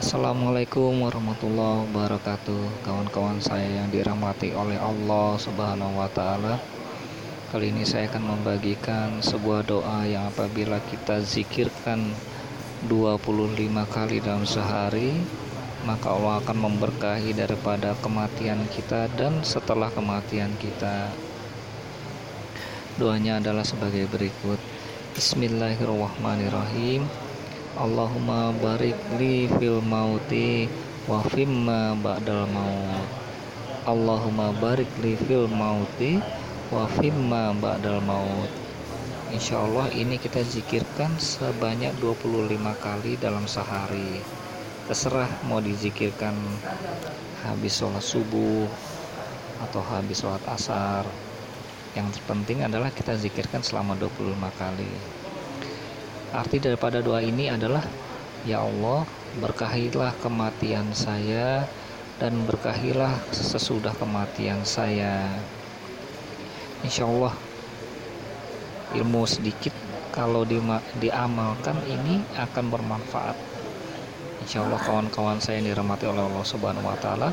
Assalamualaikum warahmatullahi wabarakatuh. Kawan-kawan saya yang dirahmati oleh Allah subhanahu wa ta'ala Kali ini saya akan membagikan sebuah doa yang apabila kita zikirkan 25 kali dalam sehari Maka Allah akan memberkahi daripada kematian kita dan setelah kematian kita. Doanya adalah sebagai berikut. Bismillahirrahmanirrahim Allahumma barik li fil mauti wa fimma ba'dal maut. Allahumma barik li fil mauti wa fimma ba'dal maut. Insya Allah ini kita zikirkan sebanyak 25 kali dalam sehari. Terserah mau dizikirkan habis sholat subuh atau habis sholat asar. Yang terpenting adalah kita zikirkan selama 25 kali Arti daripada doa ini adalah Ya Allah berkahilah kematian saya dan berkahilah sesudah kematian saya Insya Allah ilmu sedikit kalau di, diamalkan ini akan bermanfaat Insya Allah kawan-kawan saya yang dirahmati oleh Allah Subhanahu Wa Taala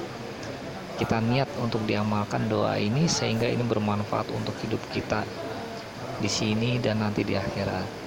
kita niat untuk diamalkan doa ini sehingga ini bermanfaat untuk hidup kita di sini dan nanti di akhirat.